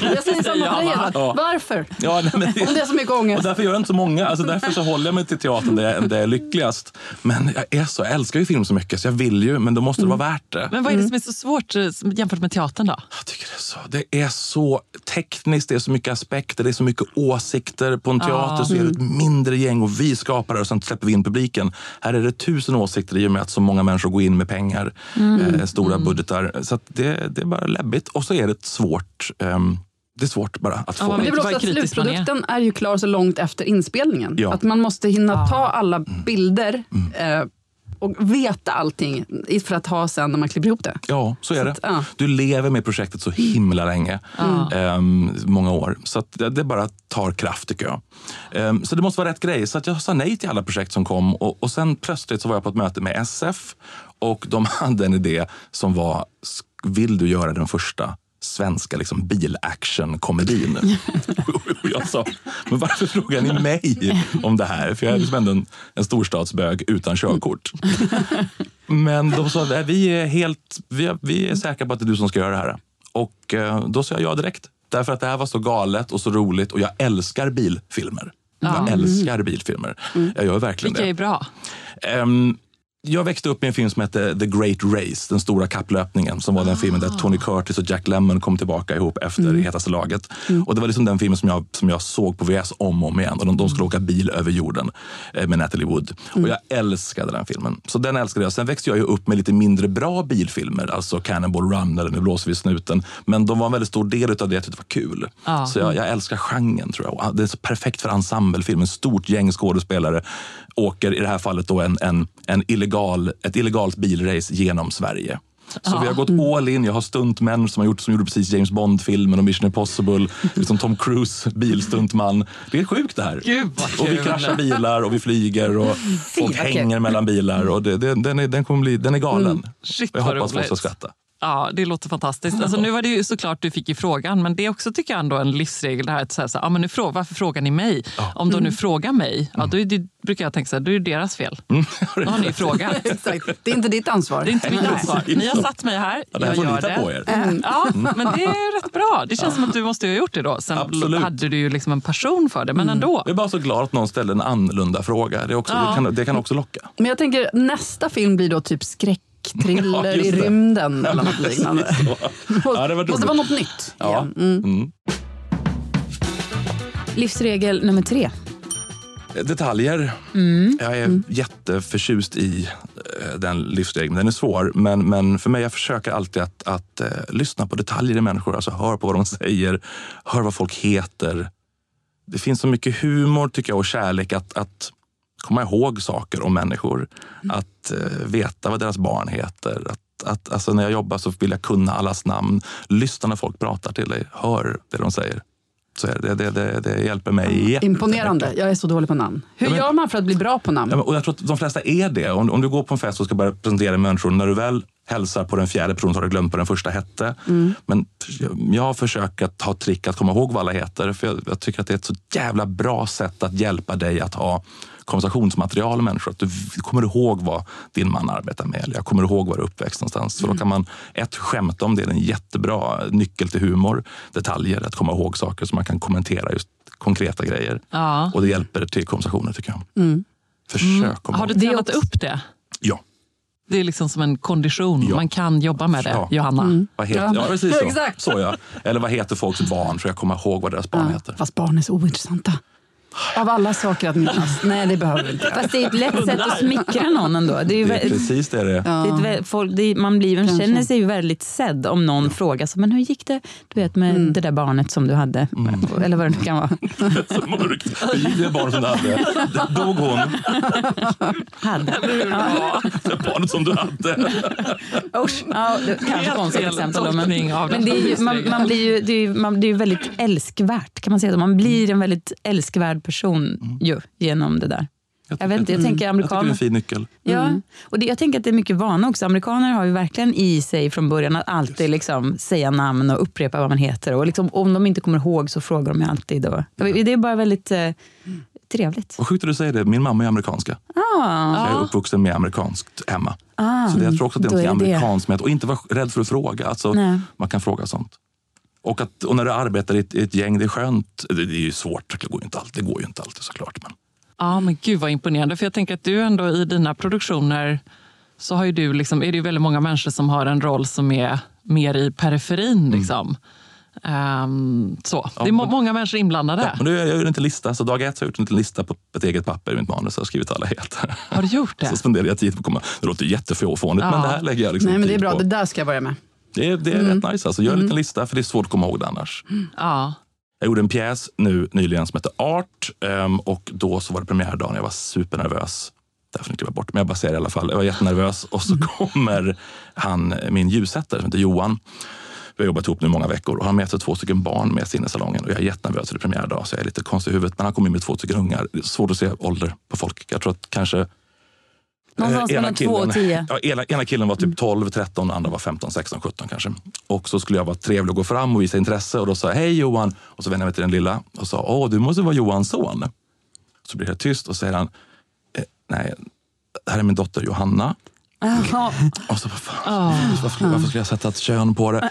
Jag säger samma dig Edvard. Ja. Varför? Ja, nej, men Om det är så mycket ångest. Och därför gör jag inte så många. Alltså därför så håller jag mig till teatern där jag, där jag är lyckligast. Men jag, är så, jag älskar ju film så mycket så jag vill ju, men då måste det vara värt det. Men vad är det som är så svårt eh, jämfört med teatern då? Jag tycker det är så. Det är så tekniskt, det är så mycket aspekter, det är så mycket åsikter. På en teater så är det ett mindre gäng och vi skapar det och sen släpper vi in publiken. Här är det tusen åsikter i och med att så många människor går in med pengar, eh, stora budgetar. Så att det, det är bara läbbigt. Och så är det svårt. ehm, det är svårt bara att Ja, få. man Men det är också slutprodukten är ju klar så långt efter inspelningen. Ja. Att man måste hinna ta alla Mm. bilder eh, och veta allting för att ha sen när man klipper ihop det. Ja, så är det. att, ja. Du lever med projektet så himla länge. Ehm, många år. Så att det, det bara tar kraft tycker jag. Ehm, så det måste vara rätt grej. Så att jag sa nej till alla projekt som kom och, och sen plötsligt så var jag på ett möte med SF och de hade en idé som var, "Sk- vill du göra den första svenska liksom, bilaction-komedin? och jag sa, men varför frågar ni mig om det här? För jag är liksom ändå en, en storstadsbög utan körkort. Men de sa, "Nej, vi är helt, vi är, vi är säkra på att det är du som ska göra det här. Och eh, då sa jag ja direkt. Därför att det här var så galet och så roligt och jag älskar bilfilmer. Jag älskar bilfilmer. Jag gör verkligen Vilka det. är bra? Ehm, jag växte upp med en film som hette The Great Race, den stora kapplöpningen. Som var den filmen där Tony Curtis och Jack Lemmon kom tillbaka ihop efter Hetaste laget. Och det var liksom den filmen som jag, som jag såg på VS om och om igen. Och de, de skulle åka bil över jorden eh, med Natalie Wood. Och jag älskade den filmen. Så den älskade jag. Sen växte jag ju upp med lite mindre bra bilfilmer. Alltså Cannonball Run eller Nu blåser vi i snuten. Men de var en väldigt stor del av det jag tyckte var kul. Ja. Så jag, jag älskar genren tror jag. Det är så perfekt för ensemblefilm. En stort gäng skådespelare åker i det här fallet då en, en, en illegal, ett illegalt bilrace genom Sverige. Så vi har gått all in. Jag har stuntmän som, har gjort, som gjorde precis James Bond-filmen och Mission Impossible. liksom Tom Cruise, bilstuntman. Det är sjukt det här. Gud Och vi kraschar bilar och vi flyger och kul. hänger mellan bilar. Och det, det, den, är, den, kommer bli, den är galen. Shit, jag hoppas folk ska skratta. Ja, det låter fantastiskt. Alltså, nu var det ju såklart du fick ju frågan, men det är också tycker jag ändå en livsregel det här att säga så här, ah, men nu frå, varför frågar ni mig? Om de nu frågar mig, ja, då är det, brukar jag tänka så här, då är det deras fel. Då har ni frågat. Exakt. Det är inte ditt ansvar. Det är inte mitt ansvar. Ni har satt mig här, Ja, det här jag gör ta det. på er. Mm. Ja, men det är rätt bra. Det känns som att du måste ha gjort det då. Sen Absolut. hade du ju liksom en passion för det, men ändå. Jag är bara så glad att någon ställde en annorlunda fråga. Det, också, Ja. det, kan, det kan också locka. Men jag tänker nästa film blir då typ skräckthriller Ja, i rymden eller något liknande. Ja, det var Måste vara något nytt. Ja. Mm. Mm. Livsregel nummer tre. Detaljer. Mm. Jag är jätteförtjust i eh, den livsregeln. Den är svår, men, men för mig jag försöker alltid att, att eh, lyssna på detaljer i människor. Alltså hör på vad de säger, hör vad folk heter. Det finns så mycket humor tycker jag och kärlek att, att komma ihåg saker om människor. Att eh, veta vad deras barn heter. Att, att, alltså, när jag jobbar så vill jag kunna allas namn. Lyssna när folk pratar till dig. Hör det de säger. Så det, det, det, det hjälper mig jättemycket. Imponerande. Jag är så dålig på namn. Hur Ja, men- gör man för att bli bra på namn? Ja, och jag tror att de flesta är det. Om, om du går på en fest och ska börja presentera människor, när du väl hälsar på den fjärde personen så har du glömt vad den första hette. Men jag försöker att ha trick att komma ihåg vad alla heter. För jag, jag tycker att det är ett så jävla bra sätt att hjälpa dig att ha konversationsmaterial med människor. Att du kommer ihåg vad din man arbetar med. Eller jag kommer ihåg var du är uppväxt någonstans. Så då kan man ett, skämta om det. Det är en jättebra nyckel till humor. Detaljer, att komma ihåg saker så man kan kommentera just konkreta grejer. Ja. Och det hjälper till konversationer tycker jag. Försök komma Har du tränat upp det? Ja. Det är liksom som en kondition. Ja. Man kan jobba med det, Ja. Johanna. Vad heter, Ja. ja. precis så. Exakt. så ja. Eller vad heter folks barn? Så jag kommer ihåg vad deras barn heter. Fast barn är så ointressanta. Av alla saker att minnas. Nej, det behöver vi inte. Fast det är ett lätt sätt att smickra någon ändå. Det är ju Det är precis det det är. det är folk, det är, man, blir, man Kanske. känner sig ju väldigt sedd om någon frågar så, men hur gick det du vet, med det där barnet som du hade. Eller vad det nu kan vara. Så mörkt. Hur gick det barn som du hade? Dog hon? hade. Ja. Det barnet som du hade? Usch. Ja, det, kanske konstigt exempel. Men av men det är ju, man, man blir ju, det är ju, man, det är ju väldigt älskvärt. Kan man säga så? Man blir en väldigt älskvärd person ju, genom det där. Jag vet inte, jag tänker Jag tycker det är amerikaner... en fin nyckel. Ja, och det, jag tänker att det är mycket vana också. Amerikaner har ju verkligen i sig från början att alltid liksom säga namn och upprepa vad man heter. Och liksom, om de inte kommer ihåg så frågar de ju alltid. Och, det är bara väldigt eh, trevligt. Vad sjukt att du säger det. Min mamma är amerikanska. Ah, jag är uppvuxen med amerikanskt hemma. ah, Så det, jag tror också att det är något det. amerikanskt med att och inte vara rädd för att fråga. Alltså, Nej. man kan fråga sånt. Och, att, och när du arbetar i ett, i ett gäng, det är skönt. Det, det är ju svårt, det går ju inte alltid, det går ju inte alltid såklart. Men. Ja, men gud vad imponerande. För jag tänker att du ändå i dina produktioner så har ju du liksom, är det ju väldigt många människor som har en roll som är mer i periferin. Liksom. Ehm, så. Ja, det är må- många människor inblandade. Ja, men nu, jag gör inte lista, så dag ett så har jag gjort en liten lista på ett eget papper i mitt manus. Jag har skrivit alla heter. Har du gjort det? Så spenderar jag tid på att komma. Det låter jättefånigt, Ja. men det här lägger jag liksom Nej, men det är bra. på. Det där ska jag börja med. Det är, det är Mm. rätt nice. Alltså. Gör en liten lista, för det är svårt att komma ihåg det annars. Ja. Jag gjorde en pjäs nu nyligen som heter Art ehm, och då så var det premiärdagen. Jag var supernervös. Därför inte jag bort, men jag bara säger det i alla fall. Jag var jättenervös och så kommer han, min ljussättare som heter Johan. Vi har jobbat ihop nu många veckor och han möter två stycken barn med sig in i salongen och jag är jättenervös det är premiärdag så jag är lite konstig i huvudet. Men han kommer in med två stycken ungar. Svårt att se ålder på folk. Jag tror att kanske Någonstans Eh, ena mellan två och tio. Ja, ena, ena killen var typ 12, 13, andra var 15, 16, 17 kanske. Och så skulle jag vara trevlig och gå fram och visa intresse och då sa jag hej Johan. Och så vände jag mig till den lilla och sa åh du måste vara Johans son. Så blir det tyst och säger han eh, nej, det här är min dotter Johanna. Och så, vad fan, varför, varför skulle jag sätta ett kön på det?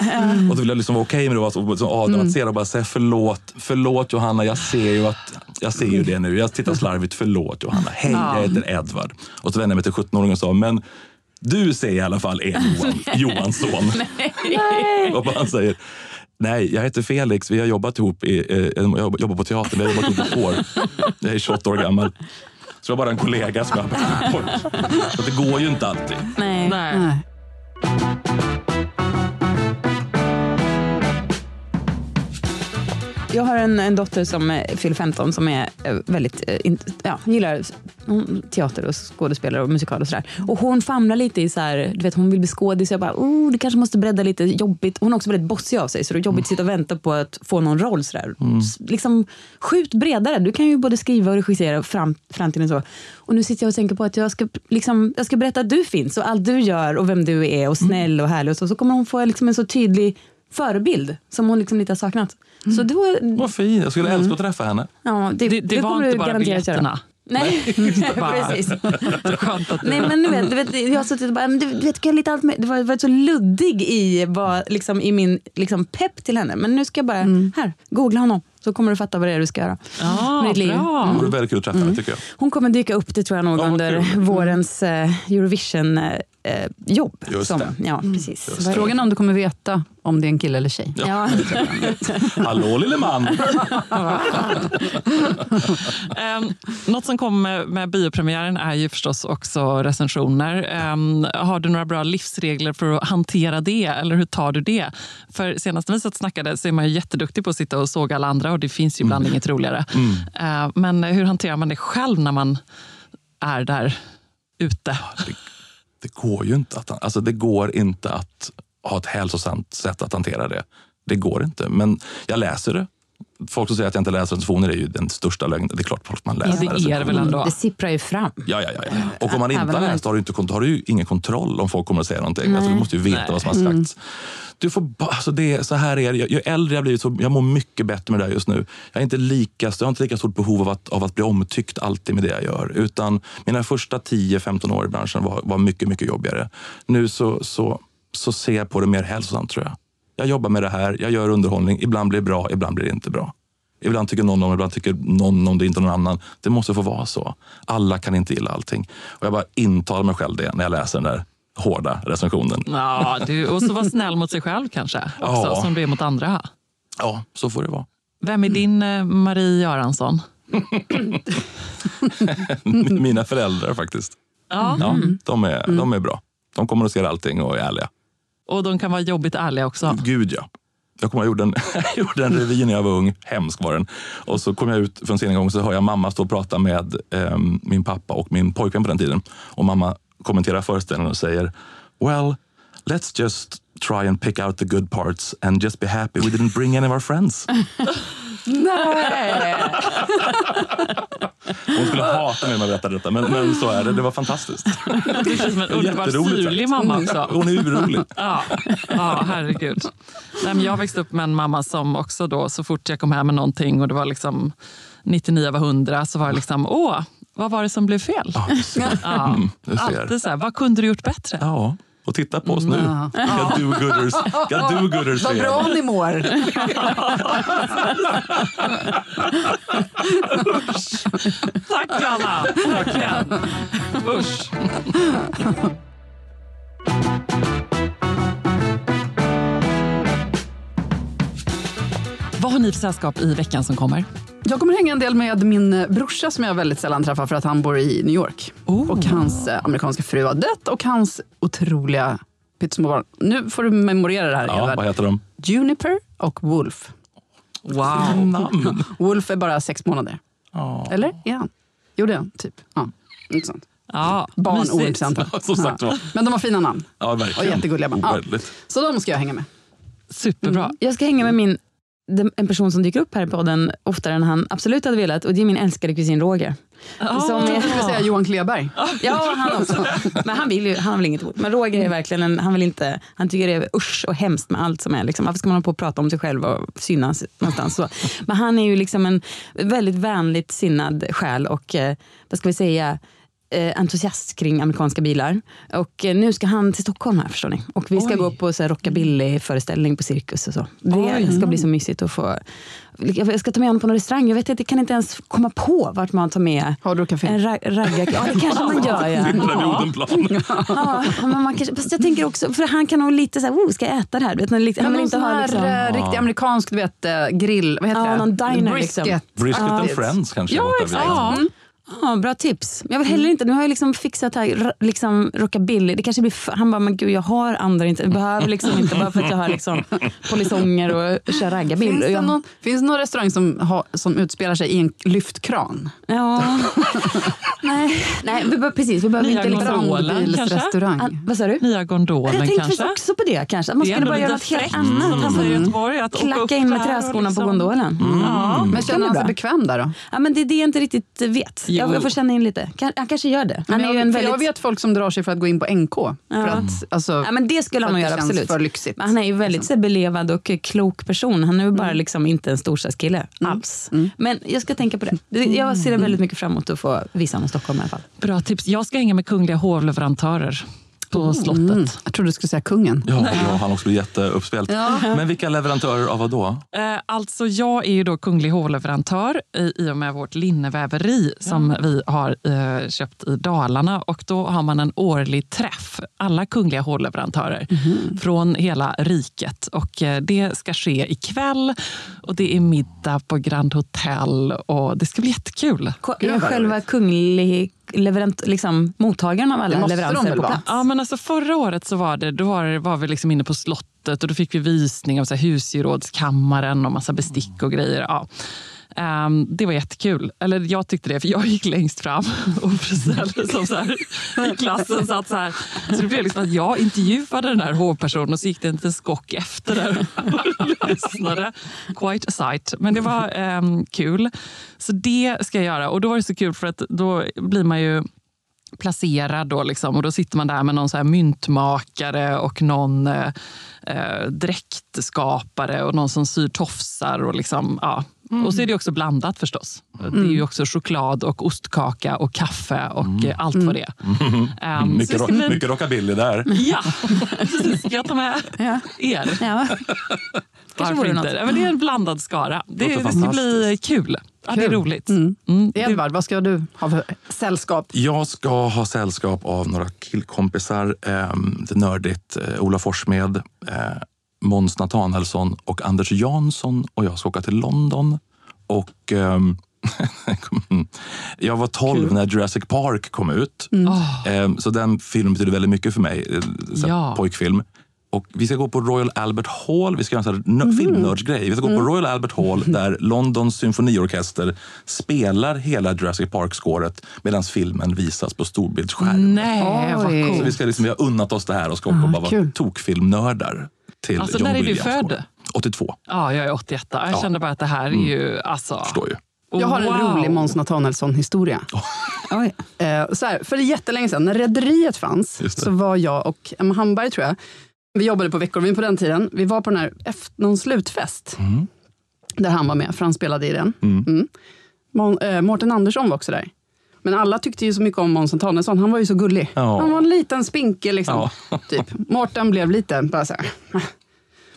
Och då ville jag liksom vara okej med det, och vara så avdramatiserad och bara säga förlåt, förlåt Johanna, jag ser ju att jag ser ju det nu. Jag tittar slarvigt, förlåt Johanna. Hej, jag heter Edvard. Och så vände jag mig till 17-åringen och sa, men du ser i alla fall är Johan, Johans son. och han säger, nej, jag heter Felix, vi har jobbat ihop, i, eh, jag jobbar på teatern, vi har jobbat ihop i ett år. Jag är 28 år gammal. Så det var bara en kollega som jag bara, Så det går ju inte alltid. Nej. Nej. Jag har en, en dotter som eh, fyller 15 som är eh, väldigt, eh, ja, gillar teater och skådespelare och musikal och sådär. Och hon famlar lite i så här, du vet hon vill bli skådis. Jag bara, oh, du kanske måste bredda lite jobbigt. Hon är också väldigt bossig av sig så det är jobbigt att sitta och vänta på att få någon roll sådär. S- Liksom, skjut bredare. Du kan ju både skriva och regissera fram, fram till en så. Och nu sitter jag och tänker på att jag ska, liksom, jag ska berätta att du finns och allt du gör och vem du är och snäll och härlig och så. Så kommer hon få liksom en så tydlig förebild som hon liksom lite har saknat. Så då, Vad fin, jag skulle älska att träffa henne. Ja, det, Det, det, var inte du bara garanterat göra. biljetterna. Nej, precis. Nej, men du vet, du vet, jag har suttit och bara, men du, vet, kan jag lite allt med, det var, varit så luddig i, vad, liksom, i min liksom, pepp till henne. Men nu ska jag bara, här, googla honom. Så kommer du fatta vad det är du ska göra. Ja, med ditt liv. bra. Det vore väldigt kul att träffa henne tycker jag. Hon kommer dyka upp, det tror jag nog, Ja, under kul. vårens eh, Eurovision-jobb. Just det. Ja, precis. Vad är- Frågan är om du kommer veta om det är en kille eller tjej. Ja. Hallå lille man! Um, något som kom med, med biopremiären är ju förstås också recensioner. Ehm, har du några bra livsregler för att hantera det? Eller hur tar du det? För senast vi satt snackade så är man ju jätteduktig på att sitta och såga alla andra och det finns ju ibland inget roligare. Eh, men hur hanterar man det själv när man är där ute? Det går ju inte att, alltså det går inte att ha ett hälsosamt sätt att hantera det. Det går inte. Men jag läser det. Folk som säger att jag inte läser recensioner är ju den största lögnen. Det är klart folk man läser Ja, det är väl ändå. Det sipprar ju fram. Ja, ja, ja, ja. Och om man inte Även har läst har du, inte, har du ju ingen kontroll om folk kommer att säga någonting. Alltså, du måste ju veta vad som har sagts. Du får ba, alltså det, så här är det. Jag, ju äldre jag blivit så jag mår mycket bättre med det här just nu. Jag, är inte lika, jag har inte lika stort behov av att, av att bli omtyckt alltid med det jag gör. Utan mina första 10-15 år i branschen var, var mycket, mycket jobbigare. Nu så, så, så ser jag på det mer hälsosamt tror jag. Jag jobbar med det här, jag gör underhållning. Ibland blir det bra, ibland blir det inte bra. Ibland tycker någon om ibland tycker någon om det, inte någon annan. Det måste få vara så. Alla kan inte gilla allting. Och jag bara intalar mig själv det när jag läser den där hårda recensionen. Ja, du, och så vara snäll mot sig själv kanske, också, Ja. som du är mot andra. Ja, så får det vara. Vem är din eh, Marie Göransson? Mina föräldrar faktiskt. Ja. Ja, de, är, de är bra. De kommer att se allting och är ärliga. Och de kan vara jobbigt ärliga också. Gud ja. Jag ihåg, jag gjorde en, jag gjorde en revy när jag var ung. Hemsk var den. Och så kom jag ut från scenen en gång så hör jag mamma stå och prata med ehm, min pappa och min pojkvän på den tiden. Och mamma kommenterar föreställningen och säger Well, let's just try and pick out the good parts and just be happy we didn't bring any of our friends. Nej! Hon skulle hata mig om jag berättade detta, men, men så är det. Det var fantastiskt. Det känns som en underbart Jätteroligt syrlig mamma också. Hon är urrolig. Ja, ja herregud. Nej, men jag växte upp med en mamma som också då, så fort jag kom hem med någonting och det var liksom 99 av 100 så var det liksom, åh, vad var det som blev fel? Ja. Ja, Mm, alltid så här, vad kunde du gjort bättre? Ja. Och tittar på oss nu. Mm. Vilka do-gooders vilka do-gooders Vad vi är. bra ni mår. Tack Anna! Verkligen. Usch. Har ni för sällskap i veckan som kommer? Jag kommer hänga en del med min brorsa som jag väldigt sällan träffar för att han bor i New York. Oh. Och hans eh, amerikanska fru har dött och hans otroliga pyttesmå barn. Nu får du memorera det här Ja, vad heter de? Juniper och Wolf. Wow. Wolf är bara sex månader. Eller? Är han? Jo, det är han. Typ. Ja, inte sant. Ja, Barn ointressanta. Var. Men de har fina namn. Ja, Och verkligen. jättegulliga barn. Ja. Så de ska jag hänga med. Superbra. Jag ska hänga med min, en person som dyker upp här i podden oftare än han absolut hade velat och det är min älskade kusin Roger. Som Jag är, skulle säga Johan Kleberg. ja, han också. Men han vill ju, han väl inget emot. Men Roger är verkligen en, han vill inte, han tycker det är usch och hemskt med allt som är. Liksom. Varför ska man hålla på och prata om sig själv och synas någonstans? Så. Men han är ju liksom en väldigt vänligt sinnad själ och eh, vad ska vi säga, entusiast kring amerikanska bilar. Och eh, nu ska han till Stockholm här förstår ni. Och vi ska Oj. gå på så här rockabilly-föreställning på Cirkus och så. Det Oj. ska bli så mysigt att få... Jag ska ta med honom på någon restaurang. Jag vet inte, jag kan inte ens komma på vart man tar med Har du café? en ra- raggar... Ja, det kanske man gör. Ja. Ja, men man kanske, fast jag tänker också, för han kan nog lite så här, oh, ska jag äta det här? Vet, lite, han vill inte ha liksom... eh, riktig amerikansk du vet, eh, grill. Vad heter Ja, det? någon diner, Brisket. liksom. Brisket and Friends kanske. Ja, exakt. Ja. Mm. Ja, bra tips. Jag vill heller inte, nu har jag liksom fixat här, liksom rockabilly. Det kanske blir, för, han bara, men gud jag har andra inte, jag behöver liksom inte bara för att jag har liksom polisonger och kör raggarbil. Finns det, jag- någon, finns det någon restaurang som, har, som utspelar sig i en lyftkran? Ja. nej, nej vi, bör- precis. Vi behöver Nya inte liksom... gondolen. Bilsrestaurang. Ah, vad sa du? Nya gondolen Jag tänkte kanske? också på det. kanske. Att man skulle bara göra något helt annat. Mm. Göteborg. Att åka upp Klacka in med träskorna liksom- på gondolen. Ja. Men känner han sig bekväm där då? Ja, men det är det jag inte riktigt vet. Jag, jag får känna in lite. Kan, han kanske gör det. Han Men är ju jag, en väldigt... jag vet folk som drar sig för att gå in på NK. För att, alltså, Ja, men det skulle för han nog göra, absolut. för lyxigt. Men han är ju väldigt så, belevad och klok person. Han är ju bara liksom inte en storstadskille alls. Men jag ska tänka på det. Det- Jag ser väldigt mycket fram emot att få visa honom Stockholm i alla fall. Bra tips. Jag ska hänga med kungliga hovleverantörer på slottet. Mm. Jag trodde du skulle säga kungen. Ja, ja, han också blir jätteuppspelt. Men vilka leverantörer av vad då? Eh, alltså jag är ju då kunglig hovleverantör i, och med vårt linneväveri som vi har eh, köpt i Dalarna. Och Då har man en årlig träff, alla kungliga hovleverantörer från hela riket. Och eh, Det ska ske ikväll och det är middag på Grand Hotel och det ska bli jättekul. Är själva kunglig leverant, liksom, mottagaren av alla leveranser på plats? Ja, men alltså förra året så var, det, då var, var vi liksom inne på slottet och då fick vi visning av så här husgerådskammaren och massa bestick och grejer. Ja. Ehm, det var jättekul. Eller jag tyckte det, för jag gick längst fram och som så här, i klassen. Satt så, här. så det blev liksom att jag intervjuade den här hovpersonen och så gick det en liten skock efter där och lyssnade. Quite a sight. Men det var ehm, kul. Så det ska jag göra. Och då var det så kul för att då blir man ju placerad. Då liksom, och då sitter man där med någon så här myntmakare och någon eh, eh, dräktskapare och någon som syr tofsar. Och, liksom, ja. Och så är det också blandat förstås. Det är ju också choklad och ostkaka och kaffe och eh, allt vad det är. Så mycket, det ska ro- bli- mycket rockabilly där. Ja, precis. Ska jag ta med er? Ja. Varför inte? men det är en blandad skara. Det, Låter det ska bli kul. Ja, det är roligt. Mm. Det- Edvard, vad ska du ha för sällskap? Jag ska ha sällskap av några killkompisar. Eh, lite nördigt. Eh, Ola Forssmed, eh, Måns Nathanaelsson och Anders Jansson. Och jag ska åka till London. Och ehm, jag var 12 när Jurassic Park kom ut. Eh, så den filmen betyder väldigt mycket för mig. Eh, så Ja. Pojkfilm. Och vi ska gå på Royal Albert Hall. Vi ska göra en sån här nö- filmnördsgrej. Vi ska gå på Royal Albert Hall där Londons symfoniorkester spelar hela Jurassic Park-skåret medan filmen visas på storbildsskärm. Nej, vad Oj. coolt. Så vi, ska liksom, vi har unnat oss det här och ska åka och bara vara tokfilmnördar till Alltså, John när är du Williams född? score. 82, Ja, jag är 81. Jag Ja. kände bara att det här är ju... Alltså, förstår ju. Jag har en wow. rolig Måns Nathanaelsson-historia. Oj. Eh, så här, för jättelänge sedan, när Rederiet fanns, så var jag och Emma Hamberg, tror jag, vi jobbade på Veckorevyn på den tiden. Vi var på den här, efter, någon slutfest, Mm. där han var med, för han spelade i den. Mm. Mm. Eh, Mårten Andersson var också där. Men alla tyckte ju så mycket om Måns Antonesson. Han var ju så gullig. Ja. Han var en liten spinkel liksom. Ja. Typ. Mårten blev lite bara så här.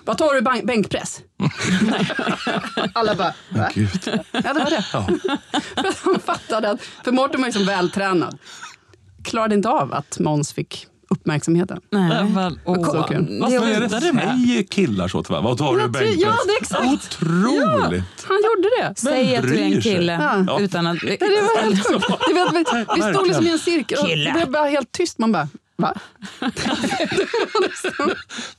Vad tar du bank- bänkpress? Alla bara, va? Gud. Ja, det var det. Ja. För han fattade att, för Mårten var ju så vältränad. Klarade inte av att Måns fick uppmärksamheten. Nej. Åh, Så kul. vad Vad är det slutade det med? säger killar så till varandra? Vad tar du bänkpress? ja, det är exakt. Otroligt! Han gjorde det. Säg bryr en kille Ja. utan att... Nej, det var helt sjukt. Vi, vi stod liksom i en cirkel och det blev bara helt tyst. Man bara, va?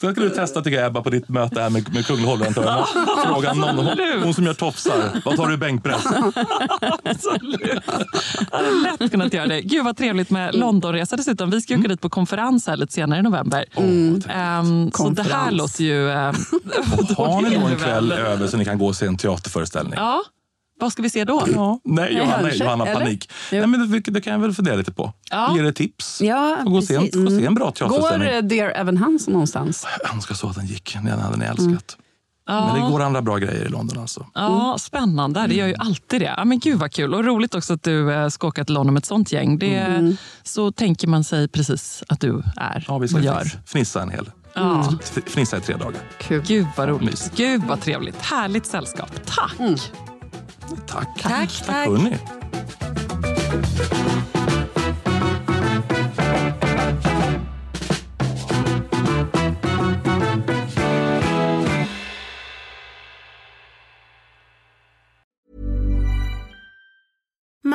Då ska du testa tycker jag, Ebba på ditt möte här med, med Hovleverantörerna. Fråga någon, hon, hon som gör tofsar. Vad tar du i bänkpress? Absolut. Jag hade lätt kunnat göra det. Gud vad trevligt med Mm. Londonresa dessutom. Vi ska åka dit på konferens här lite senare i november. Ehm, så det här låter ju... ehm, Har ni då en väl. kväll över så ni kan gå och se en teaterföreställning? Ja. Vad ska vi se då? Ja. Nej, Johanna, Johanna panik. Nej, men det, det kan jag väl fundera lite på. Ja. Ge er tips. Ja, gå se, en. Mm. gå se en bra Går teaterföreställning. eh, Dear Evan Hansen någonstans? Jag önskar så att den gick. Den hade ni älskat. Ja. Men det går andra bra grejer i London alltså. Ja, spännande. Det gör ju alltid det. Ja, men gud vad kul. Och roligt också att du eh, ska åka till London med ett sånt gäng. Det, Så tänker man sig precis att du är Ja, vi ska och gör. fniss- fnissa en hel. Ja. Fnissa i tre dagar. Kul. Gud vad roligt. Gud vad trevligt. Härligt sällskap. Tack. Tack. Tack, tack. hörni.